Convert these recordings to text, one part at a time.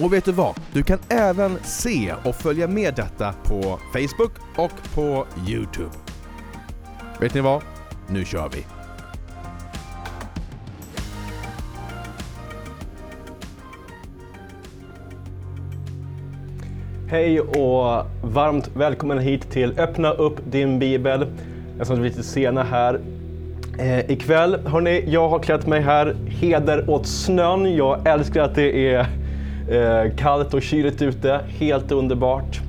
Och vet du vad? Du kan även se och följa med detta på Facebook och på Youtube. Vet ni vad? Nu kör vi! Hej och varmt välkommen hit till Öppna upp din bibel. Jag är lite sena här. Eh, ikväll, hörni, jag har klätt mig här. Heder åt snön. Jag älskar att det är Eh, kallt och kyligt ute. Helt underbart.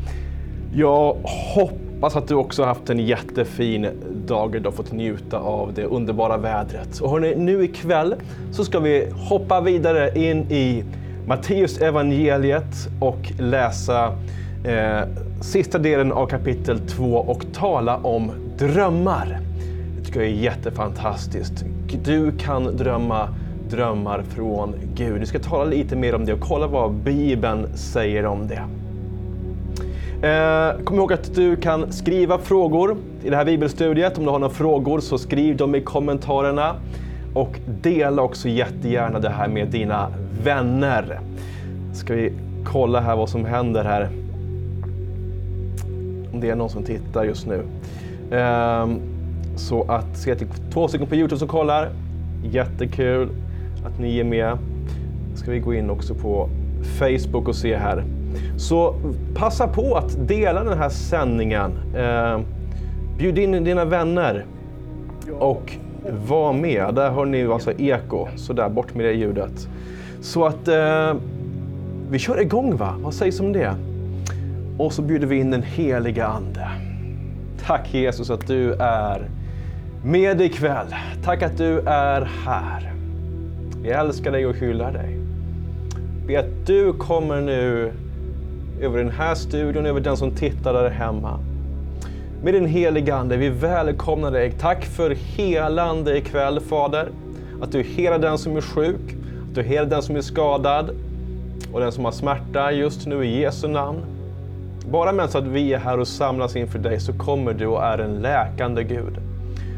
Jag hoppas att du också har haft en jättefin dag och fått njuta av det underbara vädret. Och hörni, nu ikväll så ska vi hoppa vidare in i Matteus evangeliet och läsa eh, sista delen av kapitel 2 och tala om drömmar. Det tycker jag är jättefantastiskt. Du kan drömma drömmar från Gud. Vi ska tala lite mer om det och kolla vad Bibeln säger om det. Eh, kom ihåg att du kan skriva frågor i det här bibelstudiet. Om du har några frågor så skriv dem i kommentarerna. Och dela också jättegärna det här med dina vänner. Ska vi kolla här vad som händer här. Om det är någon som tittar just nu. Ehm, så att, se till två stycken på Youtube som kollar. Jättekul att ni är med. Ska vi gå in också på Facebook och se här. Så passa på att dela den här sändningen. Eh, bjud in dina vänner. Och var med. Där hör ni alltså eko. Så där, bort med det ljudet. Så att eh, vi kör igång va? Vad sägs om det? Och så bjuder vi in den heliga Ande. Tack Jesus att du är med ikväll. Tack att du är här. Vi älskar dig och hyllar dig. Be att du kommer nu över den här studion, över den som tittar där hemma med din heliga Ande. Vi välkomnar dig. Tack för helande ikväll, Fader. Att du helar den som är sjuk, att du helar den som är skadad och den som har smärta just nu i Jesu namn. Bara medan att vi är här och samlas inför dig så kommer du och är en läkande Gud.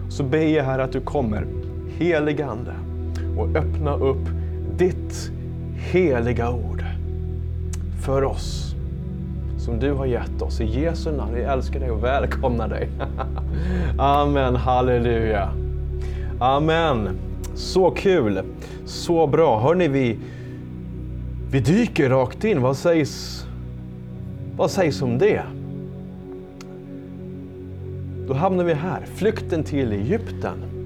Så ber jag här att du kommer, helig Ande, och öppna upp ditt heliga ord för oss som du har gett oss. I Jesu namn, vi älskar dig och välkomnar dig. Amen, halleluja. Amen. Så kul, så bra. Hörni, vi, vi dyker rakt in. Vad sägs, vad sägs om det? Då hamnar vi här, flykten till Egypten.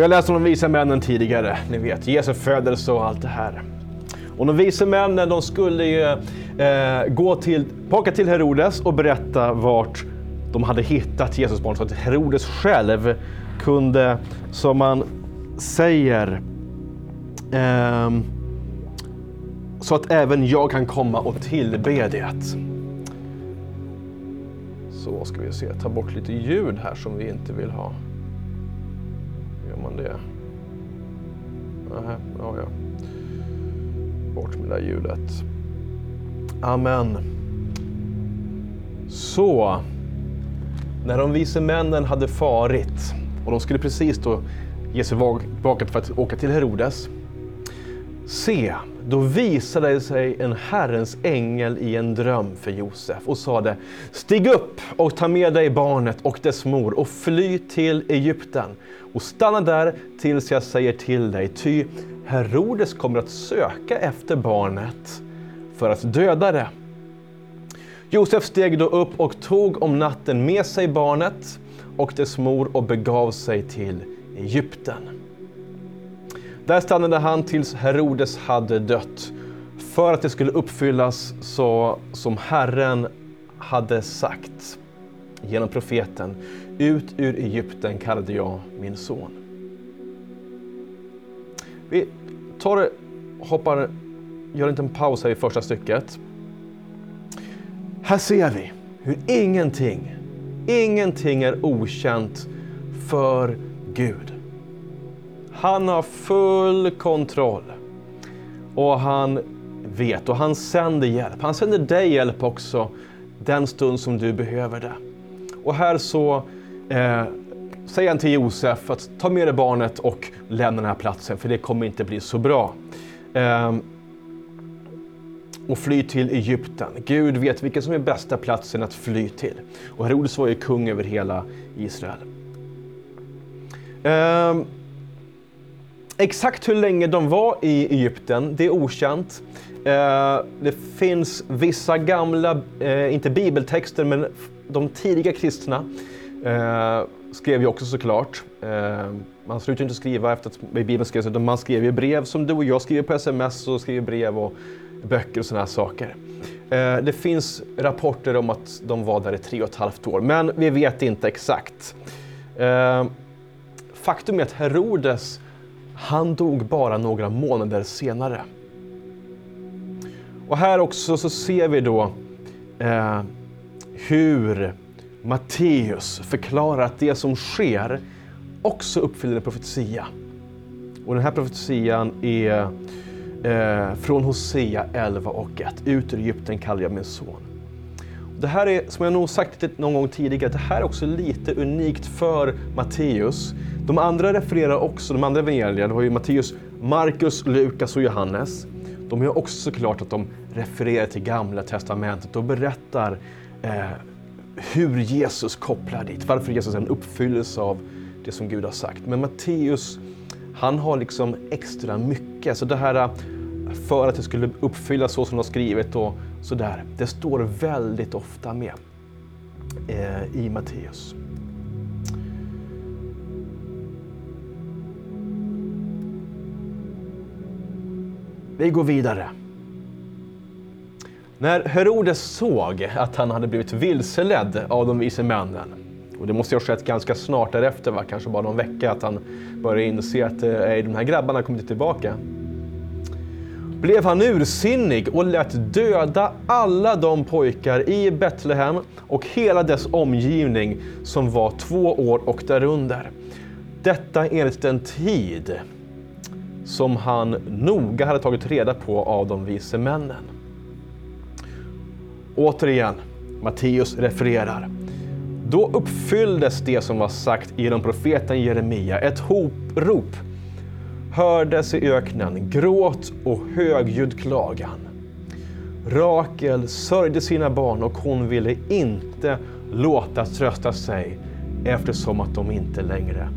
Vi har läst om de visa männen tidigare, ni vet, Jesu födelse och allt det här. Och de vise männen de skulle ju eh, gå till, tillbaka till Herodes och berätta vart de hade hittat Jesusbarnet så att Herodes själv kunde, som man säger, eh, så att även jag kan komma och tillbe det. Så ska vi se, ta bort lite ljud här som vi inte vill ha. Gör man det? Nähä, ja, ja bort med det där hjulet. Amen. Så, när de vise männen hade farit och de skulle precis då ge sig tillbaka för att åka till Herodes. Se, då visade sig en Herrens ängel i en dröm för Josef och sade Stig upp och ta med dig barnet och dess mor och fly till Egypten och stanna där tills jag säger till dig, ty Herodes kommer att söka efter barnet för att döda det. Josef steg då upp och tog om natten med sig barnet och dess mor och begav sig till Egypten. Där stannade han tills Herodes hade dött för att det skulle uppfyllas så som Herren hade sagt genom profeten. Ut ur Egypten kallade jag min son. Vi tar, hoppar, gör en liten paus här i första stycket. Här ser vi hur ingenting, ingenting är okänt för Gud. Han har full kontroll. Och han vet och han sänder hjälp. Han sänder dig hjälp också den stund som du behöver det. Och här så eh, säger han till Josef att ta med dig barnet och lämna den här platsen för det kommer inte bli så bra. Eh, och fly till Egypten. Gud vet vilken som är bästa platsen att fly till. Och Herodes var ju kung över hela Israel. Eh, exakt hur länge de var i Egypten, det är okänt. Eh, det finns vissa gamla, eh, inte bibeltexter, men de tidiga kristna eh, skrev ju också såklart. Man slutade inte skriva efter att Bibeln skrevs, utan man skrev ju brev som du och jag skriver på sms och skriver brev och böcker och sådana här saker. Det finns rapporter om att de var där i tre och ett halvt år, men vi vet inte exakt. Faktum är att Herodes, han dog bara några månader senare. Och här också så ser vi då eh, hur Matteus förklarar att det som sker också uppfyller en profetia. Och den här profetian är eh, från Hosea 11 och 1. Ut ur Egypten kallar jag min son. Det här är, som jag nog sagt någon gång tidigare, det här är också lite unikt för Matteus. De andra refererar också, de andra evangelierna, det var ju Matteus, Markus, Lukas och Johannes. De gör också såklart att de refererar till Gamla Testamentet och berättar eh, hur Jesus kopplar dit, varför Jesus är en uppfyllelse av det som Gud har sagt. Men Matteus, han har liksom extra mycket. Så det här eh, för att det skulle uppfyllas så som de har skrivit och sådär. Det står väldigt ofta med eh, i Matteus. Vi går vidare. När Herodes såg att han hade blivit vilseledd av de vise männen, och det måste ha skett ganska snart därefter, va? kanske bara någon vecka, att han började inse att eh, de här grabbarna kommer inte tillbaka. Blev han ursinnig och lät döda alla de pojkar i Betlehem och hela dess omgivning som var två år och därunder. Detta enligt den tid som han noga hade tagit reda på av de vise männen. Återigen, Matteus refererar. Då uppfylldes det som var sagt genom profeten Jeremia. Ett hoprop hördes i öknen, gråt och högljudd klagan. Rakel sörjde sina barn och hon ville inte låta trösta sig eftersom att de inte längre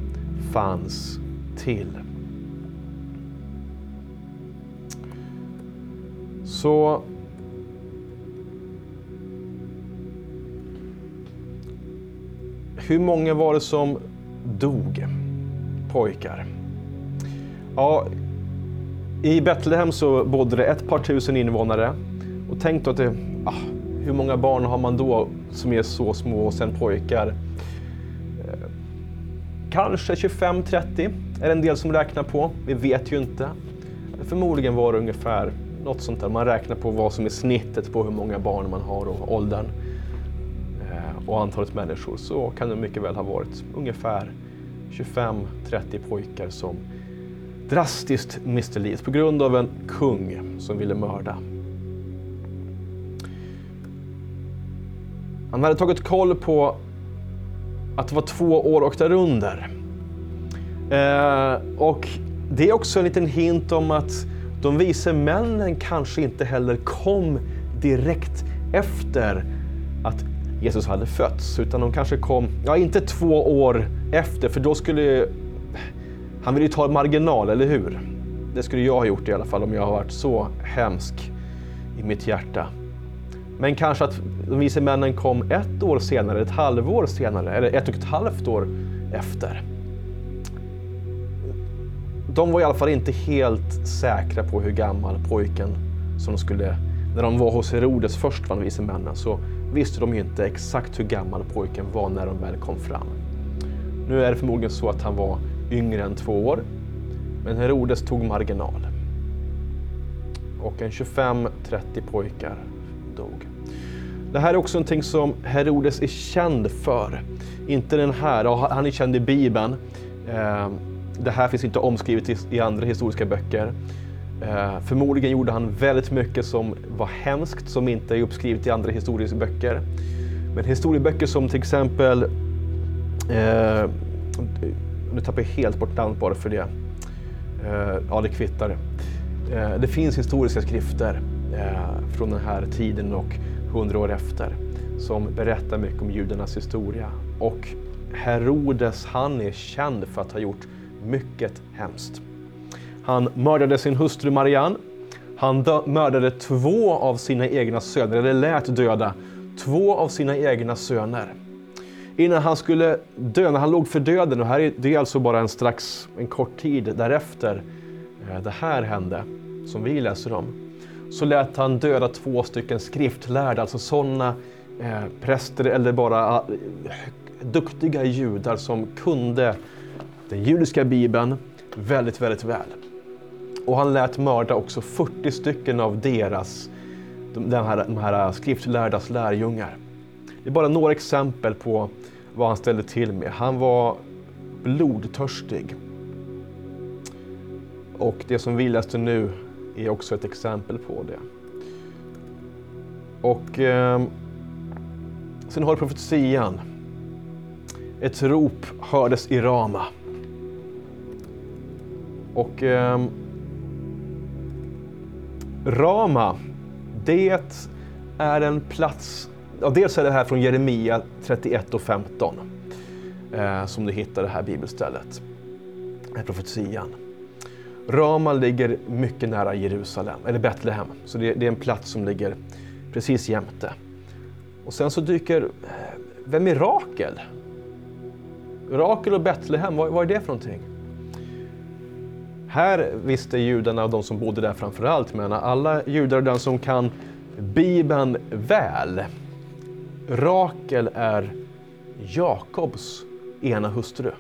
fanns till. Så hur många var det som dog? Pojkar. Ja, I Betlehem så bodde det ett par tusen invånare. Och tänk då att det, ah, hur många barn har man då som är så små och sen pojkar? Eh, kanske 25-30 är det en del som räknar på. Vi vet ju inte. Förmodligen var det ungefär något sånt där. Man räknar på vad som är snittet på hur många barn man har och åldern eh, och antalet människor så kan det mycket väl ha varit ungefär 25-30 pojkar som drastiskt miste livet på grund av en kung som ville mörda. Han hade tagit koll på att det var två år och därunder. Eh, och det är också en liten hint om att de vise männen kanske inte heller kom direkt efter att Jesus hade fötts, utan de kanske kom, ja inte två år efter, för då skulle han ville ju ta en marginal, eller hur? Det skulle jag ha gjort i alla fall om jag har varit så hemsk i mitt hjärta. Men kanske att de vise männen kom ett år senare, ett halvår senare, eller ett och ett halvt år efter. De var i alla fall inte helt säkra på hur gammal pojken som de skulle... När de var hos Herodes först, var de vise männen, så visste de ju inte exakt hur gammal pojken var när de väl kom fram. Nu är det förmodligen så att han var yngre än två år. Men Herodes tog marginal. Och en 25-30 pojkar dog. Det här är också någonting som Herodes är känd för. Inte den här, han är känd i Bibeln. Ehm, det här finns inte omskrivet i andra historiska böcker. Eh, förmodligen gjorde han väldigt mycket som var hemskt, som inte är uppskrivet i andra historiska böcker. Men historieböcker som till exempel, eh, nu tappar jag helt bort namnet bara för det. Eh, ja, det kvittar. Eh, det finns historiska skrifter eh, från den här tiden och hundra år efter som berättar mycket om judarnas historia. Och Herodes, han är känd för att ha gjort mycket hemskt. Han mördade sin hustru Marianne. Han mördade två av sina egna söner, eller lät döda två av sina egna söner. Innan han skulle dö, när han låg för döden, och här är, det är alltså bara en strax, en kort tid därefter eh, det här hände, som vi läser om, så lät han döda två stycken skriftlärda, alltså sådana eh, präster eller bara eh, duktiga judar som kunde den judiska bibeln väldigt, väldigt väl. Och han lät mörda också 40 stycken av deras, de här, de här skriftlärdas lärjungar. Det är bara några exempel på vad han ställde till med. Han var blodtörstig. Och det som vi läste nu är också ett exempel på det. Och eh, sen har du profetian. Ett rop hördes i Rama. Och eh, Rama, det är en plats, ja, dels är det här från Jeremia 31 och 15 eh, som du hittar det här bibelstället, här profetian. Rama ligger mycket nära Jerusalem, eller Betlehem, så det, det är en plats som ligger precis jämte. Och sen så dyker, eh, vem är Rakel? Rakel och Betlehem, vad, vad är det för någonting? Här visste judarna och de som bodde där framför allt, men alla judar och den som kan Bibeln väl. Rakel är Jakobs ena hustru.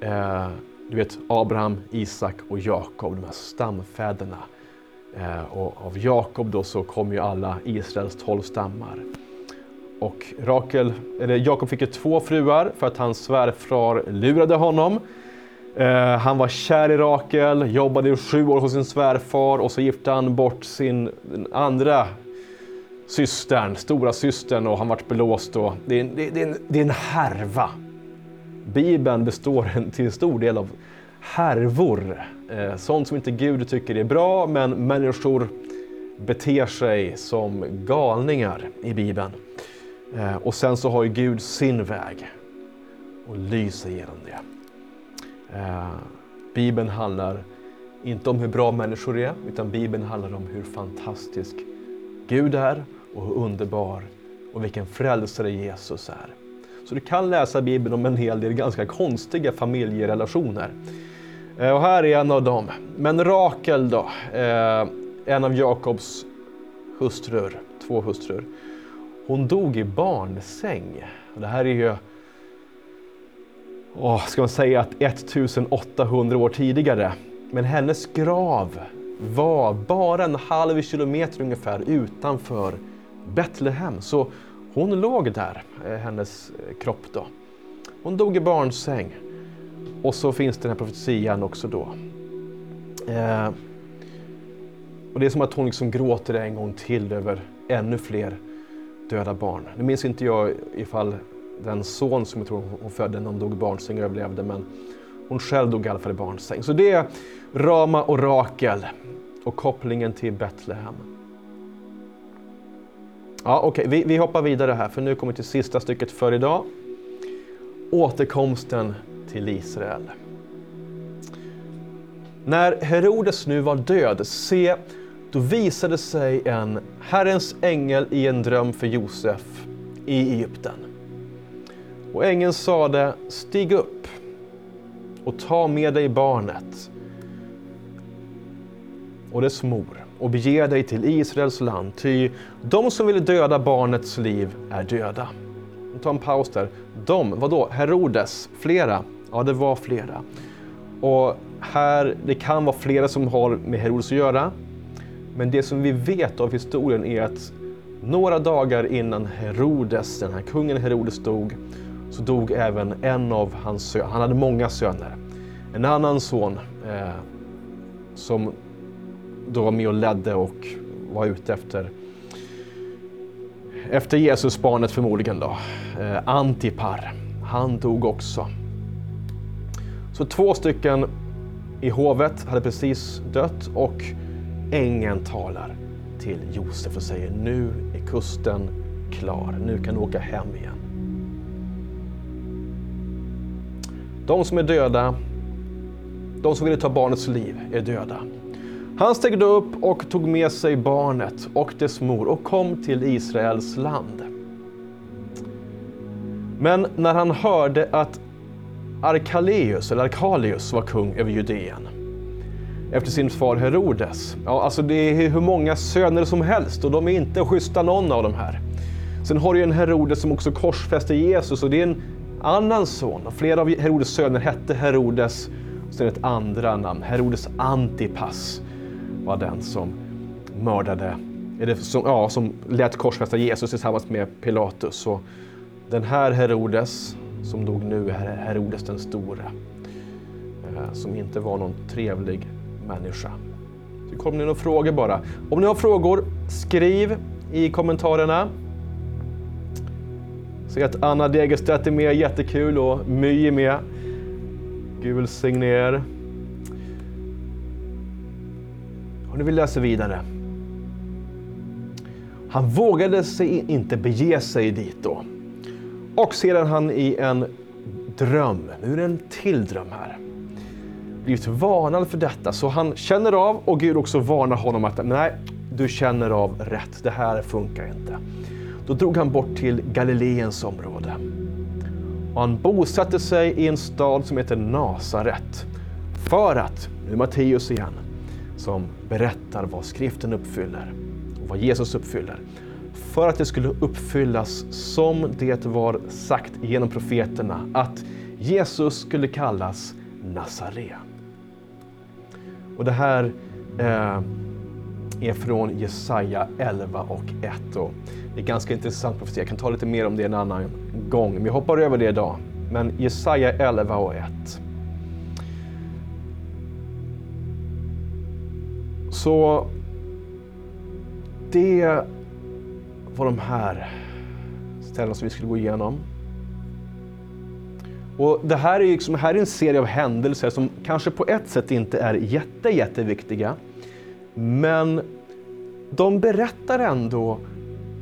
Eh, du vet Abraham, Isak och Jakob, de här stamfäderna. Eh, och av Jakob då så kom ju alla Israels tolv stammar. Och Rakel, eller Jakob fick ju två fruar för att hans svärfar lurade honom. Eh, han var kär i Rakel, jobbade i sju år hos sin svärfar och så gifte han bort sin andra systern, stora systern och han vart belåst. Och det, är, det, det, är en, det är en härva. Bibeln består till stor del av härvor. Eh, sånt som inte Gud tycker är bra, men människor beter sig som galningar i Bibeln. Eh, och sen så har ju Gud sin väg och lyser genom det. Eh, Bibeln handlar inte om hur bra människor är, utan Bibeln handlar om hur fantastisk Gud är och hur underbar och vilken frälsare Jesus är. Så du kan läsa Bibeln om en hel del ganska konstiga familjerelationer. Eh, och här är en av dem. Men Rakel då, eh, en av Jakobs hustrur, två hustrur. Hon dog i barnsäng. Det här är ju åh, ska man säga att 1800 år tidigare. Men hennes grav var bara en halv kilometer ungefär utanför Betlehem. Så hon låg där, eh, hennes eh, kropp då. Hon dog i barnsäng. Och så finns den här profetian också då. Eh, och det är som att hon liksom gråter en gång till över ännu fler döda barn. Nu minns inte jag ifall den son som jag tror hon födde när hon dog i barnsäng överlevde, men hon själv dog i alla fall i barnsäng. Så det är Rama och Rakel och kopplingen till Betlehem. Ja, Okej, okay. vi, vi hoppar vidare här för nu kommer vi till sista stycket för idag. Återkomsten till Israel. När Herodes nu var död, se, då visade sig en Herrens ängel i en dröm för Josef i Egypten. Och ängeln sade, stig upp och ta med dig barnet och dess mor och bege dig till Israels land, ty de som vill döda barnets liv är döda. Ta en paus där. De, vadå? Herodes, flera? Ja, det var flera. Och här, det kan vara flera som har med Herodes att göra. Men det som vi vet av historien är att några dagar innan Herodes, den här kungen Herodes dog, så dog även en av hans söner. Han hade många söner. En annan son eh, som då var med och ledde och var ute efter efter Jesusbarnet förmodligen då, eh, Antipar. Han dog också. Så två stycken i hovet hade precis dött och ängeln talar till Josef och säger nu är kusten klar, nu kan du åka hem igen. De som är döda, de som ville ta barnets liv är döda. Han steg då upp och tog med sig barnet och dess mor och kom till Israels land. Men när han hörde att Arkaleus, eller Arkalius var kung över Judeen efter sin far Herodes. Ja, alltså det är hur många söner som helst och de är inte schyssta någon av de här. Sen har du en Herodes som också korsfäste Jesus och det är en annan son. Flera av Herodes söner hette Herodes och sen ett andra namn, Herodes Antipas var den som mördade, eller som, ja, som lät korsfästa Jesus tillsammans med Pilatus. Och den här Herodes, som dog nu, är Herodes den store. Eh, som inte var någon trevlig människa. Så kommer ni några frågor bara. Om ni har frågor, skriv i kommentarerna. Se att Anna Degerstedt är med, jättekul, och My är med. Gud välsigne er. Och nu vill läsa vidare. Han vågade sig inte bege sig dit då. Och sedan han i en dröm, nu är det en till dröm här, blivit varnad för detta. Så han känner av och Gud också varnar honom att nej, du känner av rätt, det här funkar inte. Då drog han bort till Galileens område. Och han bosatte sig i en stad som heter Nasaret. För att, nu är Matteus igen, som berättar vad skriften uppfyller och vad Jesus uppfyller. För att det skulle uppfyllas som det var sagt genom profeterna att Jesus skulle kallas Nazaré. Och det här eh, är från Jesaja 11 och 1. Det är ganska intressant profetia. Jag kan ta lite mer om det en annan gång, men jag hoppar över det idag. Men Jesaja 11 och 1. Så det var de här ställena som vi skulle gå igenom. Och det här är, liksom, här är en serie av händelser som kanske på ett sätt inte är jätte, jätteviktiga. Men de berättar ändå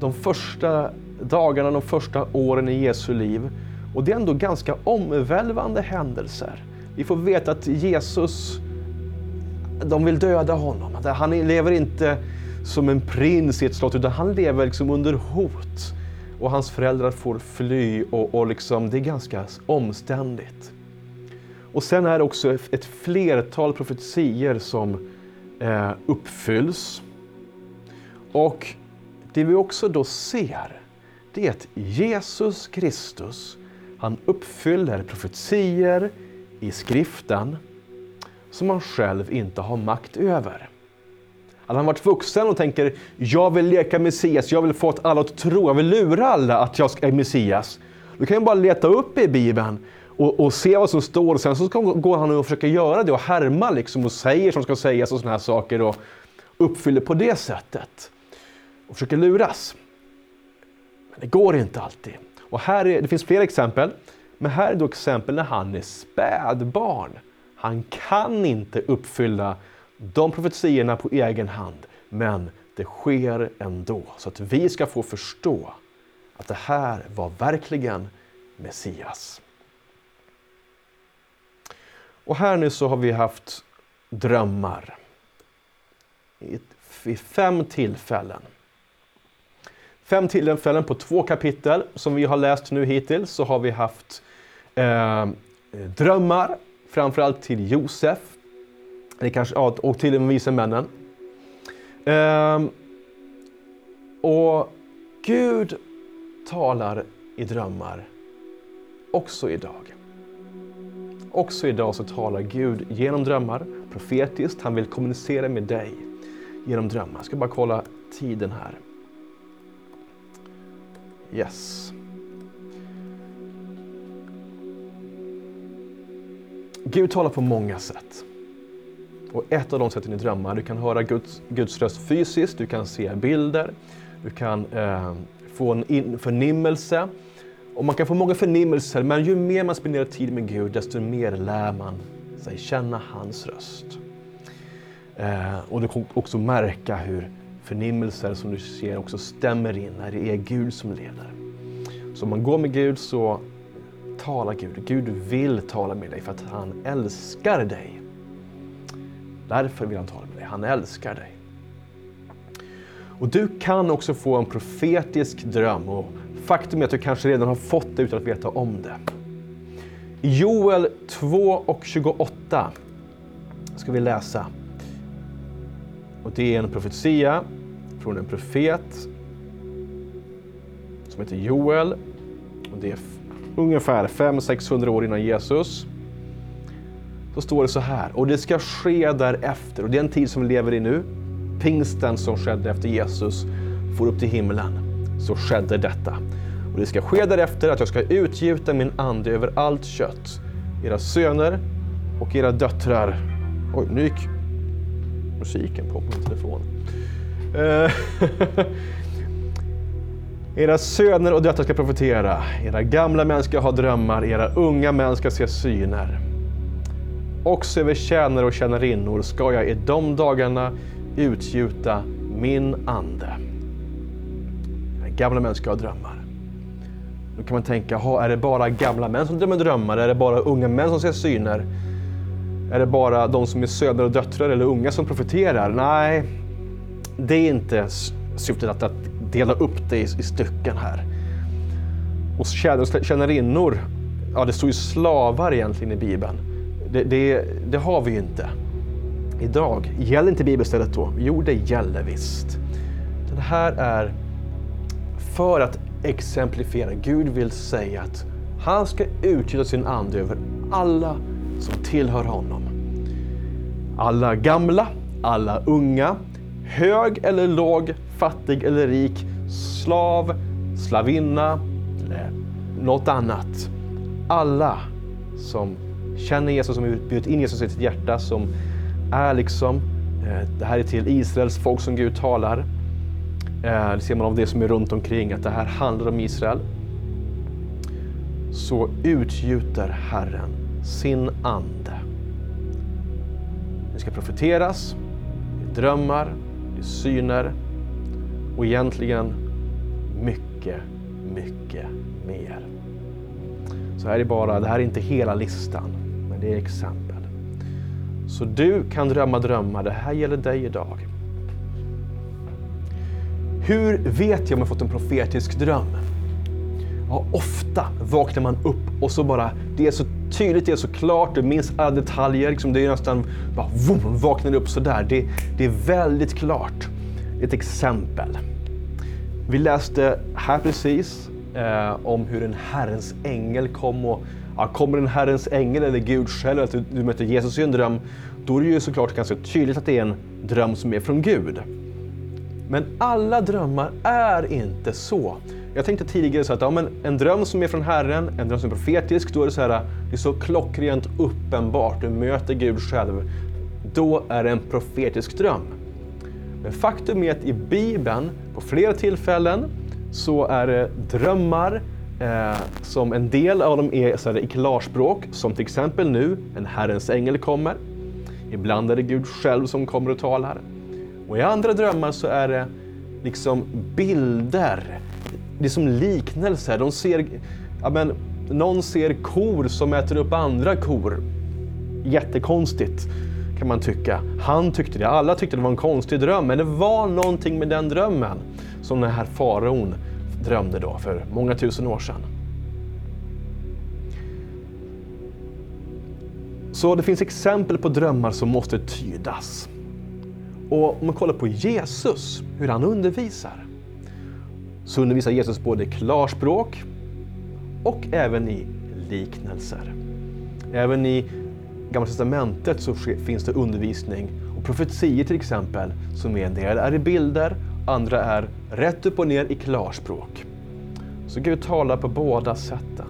de första dagarna, de första åren i Jesu liv. Och det är ändå ganska omvälvande händelser. Vi får veta att Jesus de vill döda honom. Han lever inte som en prins i ett slott, utan han lever liksom under hot. Och hans föräldrar får fly och, och liksom, det är ganska omständigt. Och sen är det också ett flertal profetier som eh, Eh, uppfylls. Och det vi också då ser, det är att Jesus Kristus, han uppfyller profetier i skriften som han själv inte har makt över. Att han varit vuxen och tänker, jag vill leka Messias, jag vill få alla att tro, jag vill lura alla att jag är Messias. Då kan jag bara leta upp i Bibeln och, och se vad som står. Och sen så går han och försöker göra det och härma liksom och säger som ska sägas och sådana här saker och uppfyller på det sättet. Och försöker luras. Men det går inte alltid. Och här är, det finns fler exempel. Men här är då exempel när han är spädbarn. Han kan inte uppfylla de profetiorna på egen hand, men det sker ändå. Så att vi ska få förstå att det här var verkligen Messias. Och här nu så har vi haft drömmar vid fem tillfällen. Fem tillfällen på två kapitel som vi har läst nu hittills så har vi haft eh, drömmar framförallt till Josef eller kanske, ja, och till de vise männen. Eh, och Gud talar i drömmar också idag. Också idag så talar Gud genom drömmar, profetiskt. Han vill kommunicera med dig genom drömmar. Jag ska bara kolla tiden här. Yes. Gud talar på många sätt. Och ett av de sätten är drömmar. Du kan höra Guds, Guds röst fysiskt, du kan se bilder, du kan eh, få en in, förnimmelse. Och man kan få många förnimmelser, men ju mer man spenderar tid med Gud, desto mer lär man sig känna hans röst. Eh, och du kommer också märka hur förnimmelser som du ser också stämmer in när det är Gud som leder. Så om man går med Gud så talar Gud. Gud vill tala med dig för att han älskar dig. Därför vill han tala med dig. Han älskar dig. Och du kan också få en profetisk dröm och faktum är att du kanske redan har fått det utan att veta om det. I Joel 2 och 28 ska vi läsa. Och det är en profetia från en profet som heter Joel. Och det är ungefär 500-600 år innan Jesus. Då står det så här, och det ska ske därefter, och det är en tid som vi lever i nu, pingsten som skedde efter Jesus for upp till himlen, så skedde detta. Och det ska ske därefter att jag ska utgjuta min ande över allt kött. Era söner och era döttrar. Oj, nu gick musiken på min telefon. Eh, era söner och döttrar ska profetera, era gamla män ska ha drömmar, era unga män ska se syner. Också över tjänare och tjänarinnor ska jag i de dagarna utgjuta min ande. Gamla män ska ha drömmar. Då kan man tänka, är det bara gamla män som drömmer drömmar? Är det bara unga män som ser syner? Är det bara de som är söner och döttrar eller unga som profeterar? Nej, det är inte syftet att, att dela upp det i, i stycken här. Och tjänarinnor, ja det står ju slavar egentligen i Bibeln. Det, det, det har vi ju inte idag. Gäller inte bibelstället då? Jo, det gäller visst. Det här är för att exemplifiera. Gud vill säga att han ska utgjuta sin ande över alla som tillhör honom. Alla gamla, alla unga, hög eller låg, fattig eller rik, slav, slavinna eller något annat. Alla som känner Jesus, som bjudit in Jesus i sitt hjärta, som är liksom, eh, det här är till Israels folk som Gud talar. Eh, det ser man av det som är runt omkring, att det här handlar om Israel. Så utgjuter Herren sin ande. Det ska profeteras, det är drömmar, det är syner och egentligen mycket, mycket mer. Så här är bara, det här är inte hela listan, men det är exempel. Så du kan drömma drömmar, det här gäller dig idag. Hur vet jag om jag fått en profetisk dröm? Ja, ofta vaknar man upp och så bara, det är så tydligt, det är så klart, du minns alla detaljer. Liksom det är nästan bara, vroom, vaknar upp sådär. Det, det är väldigt klart. Ett exempel. Vi läste här precis eh, om hur en Herrens ängel kom och ja, kommer en Herrens ängel eller Gud själv, att du, du möter Jesus i en dröm, då är det ju såklart ganska tydligt att det är en dröm som är från Gud. Men alla drömmar är inte så. Jag tänkte tidigare så att ja, men en dröm som är från Herren, en dröm som är profetisk, då är det så här, det är så klockrent uppenbart, du möter Gud själv. Då är det en profetisk dröm. Men faktum är att i Bibeln, på flera tillfällen, så är det drömmar eh, som en del av dem är så här, i klarspråk, som till exempel nu, en Herrens ängel kommer. Ibland är det Gud själv som kommer och talar. Och i andra drömmar så är det liksom bilder, det är som liknelser. De ser, ja men, någon ser kor som äter upp andra kor. Jättekonstigt kan man tycka. Han tyckte det, alla tyckte det var en konstig dröm, men det var någonting med den drömmen som den här faraon drömde då för många tusen år sedan. Så det finns exempel på drömmar som måste tydas. Och om man kollar på Jesus, hur han undervisar, så undervisar Jesus både klarspråk och även i liknelser. Även i Gamla Testamentet så finns det undervisning och profetier till exempel, som en del är i bilder, andra är rätt upp och ner i klarspråk. Så Gud talar på båda sätten.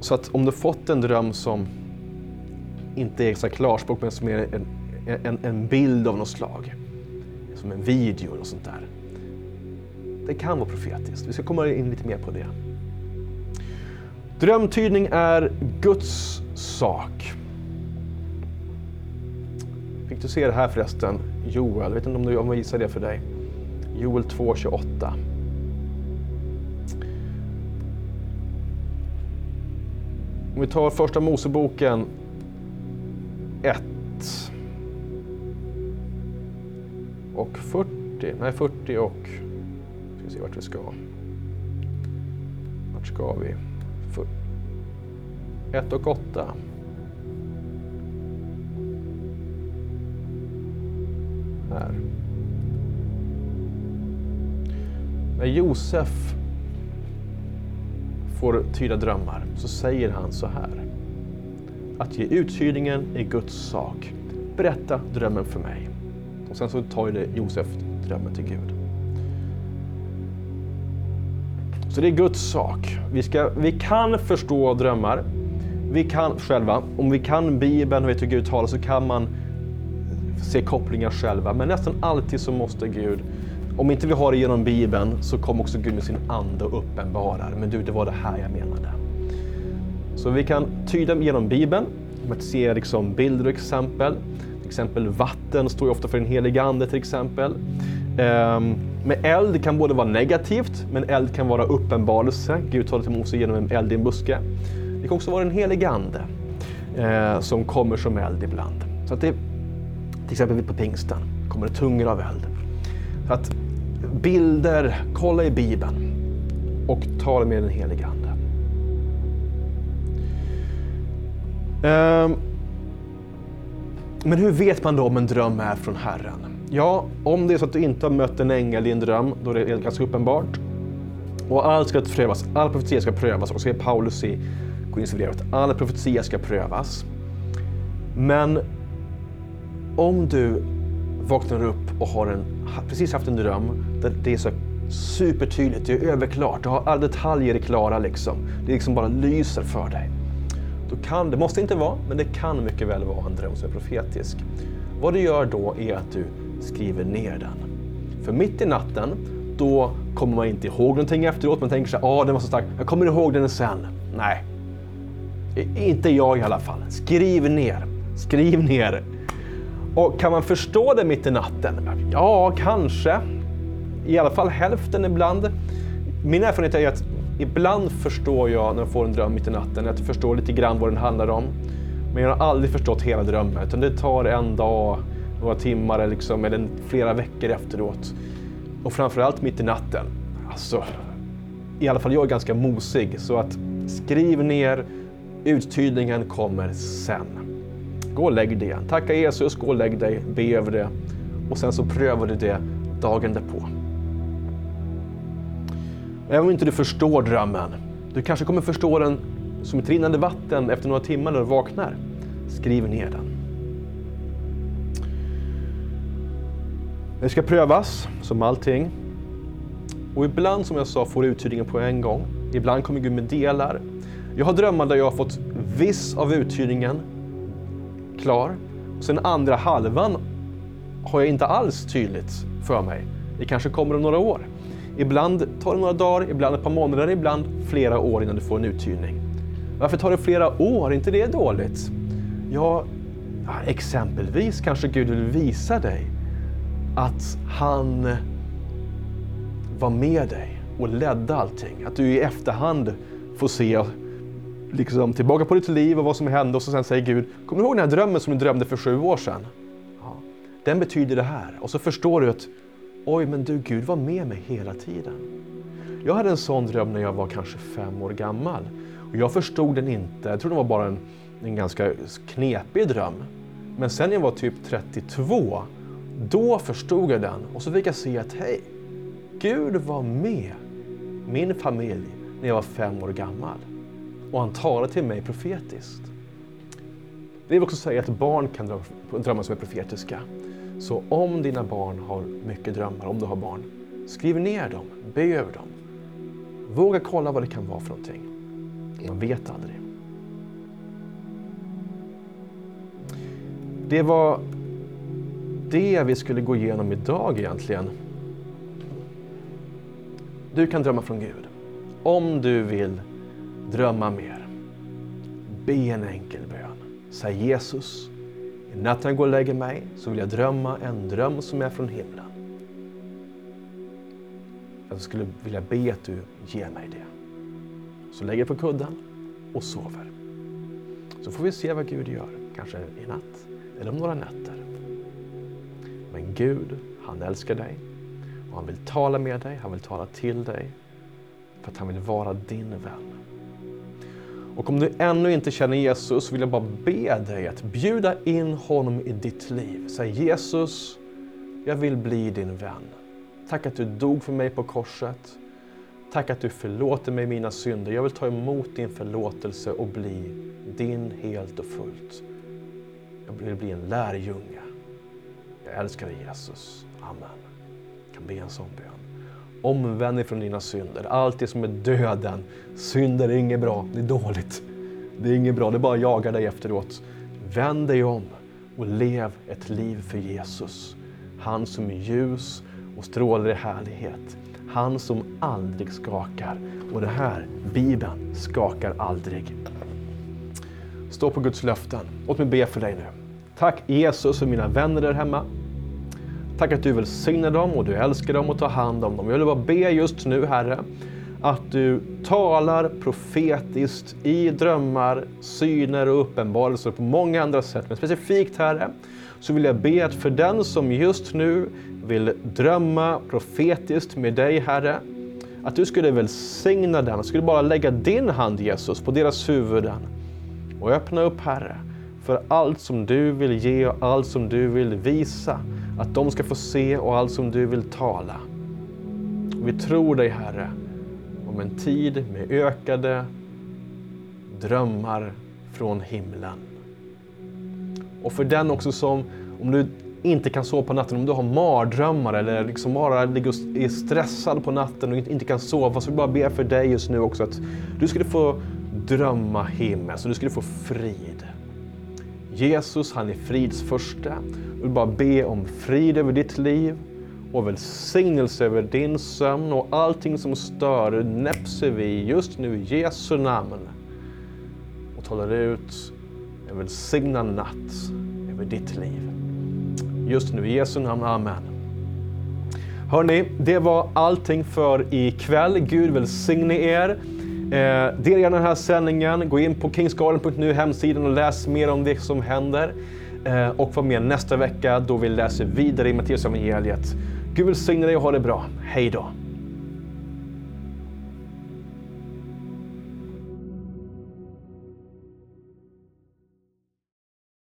Så att om du fått en dröm som inte är exakt klarspråk men som är en, en, en bild av något slag, som en video eller något sånt där. Det kan vara profetiskt. Vi ska komma in lite mer på det. Drömtydning är Guds sak. Fick du se det här förresten? Joel, jag vet inte om, du, om jag visar det för dig. Joel 2.28. Om vi tar första Moseboken 1 och 40, nej 40 och, ska vi se vart vi ska. Vart ska vi? 1 och 8. Här. När Josef får tyda drömmar så säger han så här. Att ge uthyrningen är Guds sak. Berätta drömmen för mig. Och sen så tar det Josef drömmen till Gud. Så det är Guds sak. Vi, ska, vi kan förstå drömmar. Vi kan själva, om vi kan Bibeln och vet hur Gud talar så kan man se kopplingar själva. Men nästan alltid så måste Gud, om inte vi har det genom Bibeln så kommer också Gud med sin ande och uppenbarar. Men du, det var det här jag menade. Så vi kan tyda genom Bibeln, med att se liksom bilder och exempel. Till exempel vatten står ju ofta för den helige ande till exempel. Um, med eld kan både vara negativt, men eld kan vara uppenbarelse. Gud talar till Mose genom en eld i en buske. Det kan också vara den helige ande eh, som kommer som eld ibland. Så att det, till exempel på pingsten kommer det tungor av eld. Så att bilder, kolla i Bibeln och tala med den helige ande. Um, men hur vet man då om en dröm är från Herren? Ja, om det är så att du inte har mött en ängel i en dröm, då är det ganska uppenbart. Och allt ska prövas, all profetia ska prövas. Och så är Paulus i Korinthierbrevet, all profetia ska prövas. Men om du vaknar upp och har en, precis haft en dröm där det är så supertydligt, det är överklart, du har alla detaljer klara liksom. Det liksom bara lyser för dig. Då kan, det måste inte vara, men det kan mycket väl vara en dröm som är profetisk. Vad du gör då är att du skriver ner den. För mitt i natten, då kommer man inte ihåg någonting efteråt. Man tänker så här, ah, den var så stark, jag kommer ihåg den sen. Nej, inte jag i alla fall. Skriv ner, skriv ner. Och kan man förstå det mitt i natten? Ja, kanske. I alla fall hälften ibland. Min erfarenhet är att ibland förstår jag när jag får en dröm mitt i natten, jag förstår lite grann vad den handlar om. Men jag har aldrig förstått hela drömmen, utan det tar en dag, några timmar liksom, eller flera veckor efteråt. Och framförallt mitt i natten. Alltså, i alla fall jag är ganska mosig, så att skriv ner, uttydningen kommer sen. Gå och lägg dig igen. Tacka Jesus, gå och lägg dig, be över det och sen så prövar du det dagen därpå. Även om inte du förstår drömmen, du kanske kommer förstå den som ett rinnande vatten efter några timmar när du vaknar. Skriv ner den. Det ska prövas, som allting. Och ibland, som jag sa, får du uttydningen på en gång. Ibland kommer Gud med delar. Jag har drömmar där jag har fått viss av uttydningen klar. Och sen andra halvan har jag inte alls tydligt för mig. Det kanske kommer om några år. Ibland tar det några dagar, ibland ett par månader, ibland flera år innan du får en uthyrning. Varför tar det flera år? Är inte det dåligt? Ja, exempelvis kanske Gud vill visa dig att han var med dig och ledde allting. Att du i efterhand får se liksom, tillbaka på ditt liv och vad som hände och så sen säger Gud, kommer du ihåg den här drömmen som du drömde för sju år sedan? Ja, den betyder det här. Och så förstår du att, oj men du, Gud var med mig hela tiden. Jag hade en sån dröm när jag var kanske fem år gammal. Och jag förstod den inte, jag tror det var bara en, en ganska knepig dröm. Men sen när jag var typ 32, då förstod jag den och så fick jag se att hej, Gud var med min familj när jag var fem år gammal och han talade till mig profetiskt. Det vill också säga att barn kan drömma som är profetiska. Så om dina barn har mycket drömmar, om du har barn, skriv ner dem, be över dem. Våga kolla vad det kan vara för någonting. Man vet aldrig. Det var det vi skulle gå igenom idag egentligen. Du kan drömma från Gud. Om du vill drömma mer, be en enkel bön. Säg Jesus, natten jag går och lägger mig så vill jag drömma en dröm som är från himlen. Jag skulle vilja be att du ger mig det. Så lägger jag på kudden och sover. Så får vi se vad Gud gör, kanske i natt eller om några nätter. Men Gud, han älskar dig och han vill tala med dig, han vill tala till dig för att han vill vara din vän. Och om du ännu inte känner Jesus vill jag bara be dig att bjuda in honom i ditt liv. Säg Jesus, jag vill bli din vän. Tack att du dog för mig på korset. Tack att du förlåter mig mina synder. Jag vill ta emot din förlåtelse och bli din helt och fullt. Jag vill bli en lärjunge. Jag älskar dig Jesus. Amen. Jag kan be en sån bön. Omvänd dig från dina synder. Allt det som är döden. Synder är inget bra, det är dåligt. Det är inget bra, det bara jagar dig efteråt. Vänd dig om och lev ett liv för Jesus. Han som är ljus och strålar i härlighet. Han som aldrig skakar. Och det här, Bibeln, skakar aldrig. Stå på Guds löften. Låt mig be för dig nu. Tack Jesus för mina vänner där hemma. Tack att du välsignar dem och du älskar dem och tar hand om dem. Jag vill bara be just nu Herre, att du talar profetiskt i drömmar, syner och uppenbarelser på många andra sätt. Men specifikt Herre, så vill jag be att för den som just nu vill drömma profetiskt med dig Herre, att du skulle välsigna den, skulle bara lägga din hand Jesus på deras huvuden och öppna upp Herre för allt som du vill ge och allt som du vill visa. Att de ska få se och allt som du vill tala. Vi tror dig Herre om en tid med ökade drömmar från himlen. Och för den också som, om du inte kan sova på natten, om du har mardrömmar eller liksom bara ligger och är stressad på natten och inte kan sova, så vill jag bara be för dig just nu också att du skulle få drömma himmel, så du skulle få frid. Jesus, han är frids första. Jag vill bara be om frid över ditt liv och välsignelse över din sömn och allting som stör näpser vi just nu i Jesu namn och talar ut en välsignad natt över ditt liv. Just nu i Jesu namn, Amen. Hörni, det var allting för ikväll. Gud välsigne er. Eh, dela gärna den här sändningen. Gå in på kingsgarden.nu hemsidan och läs mer om det som händer. Eh, och var med nästa vecka då vi läser vidare i Matteus evangeliet. Gud välsigne dig och ha det bra. Hej då!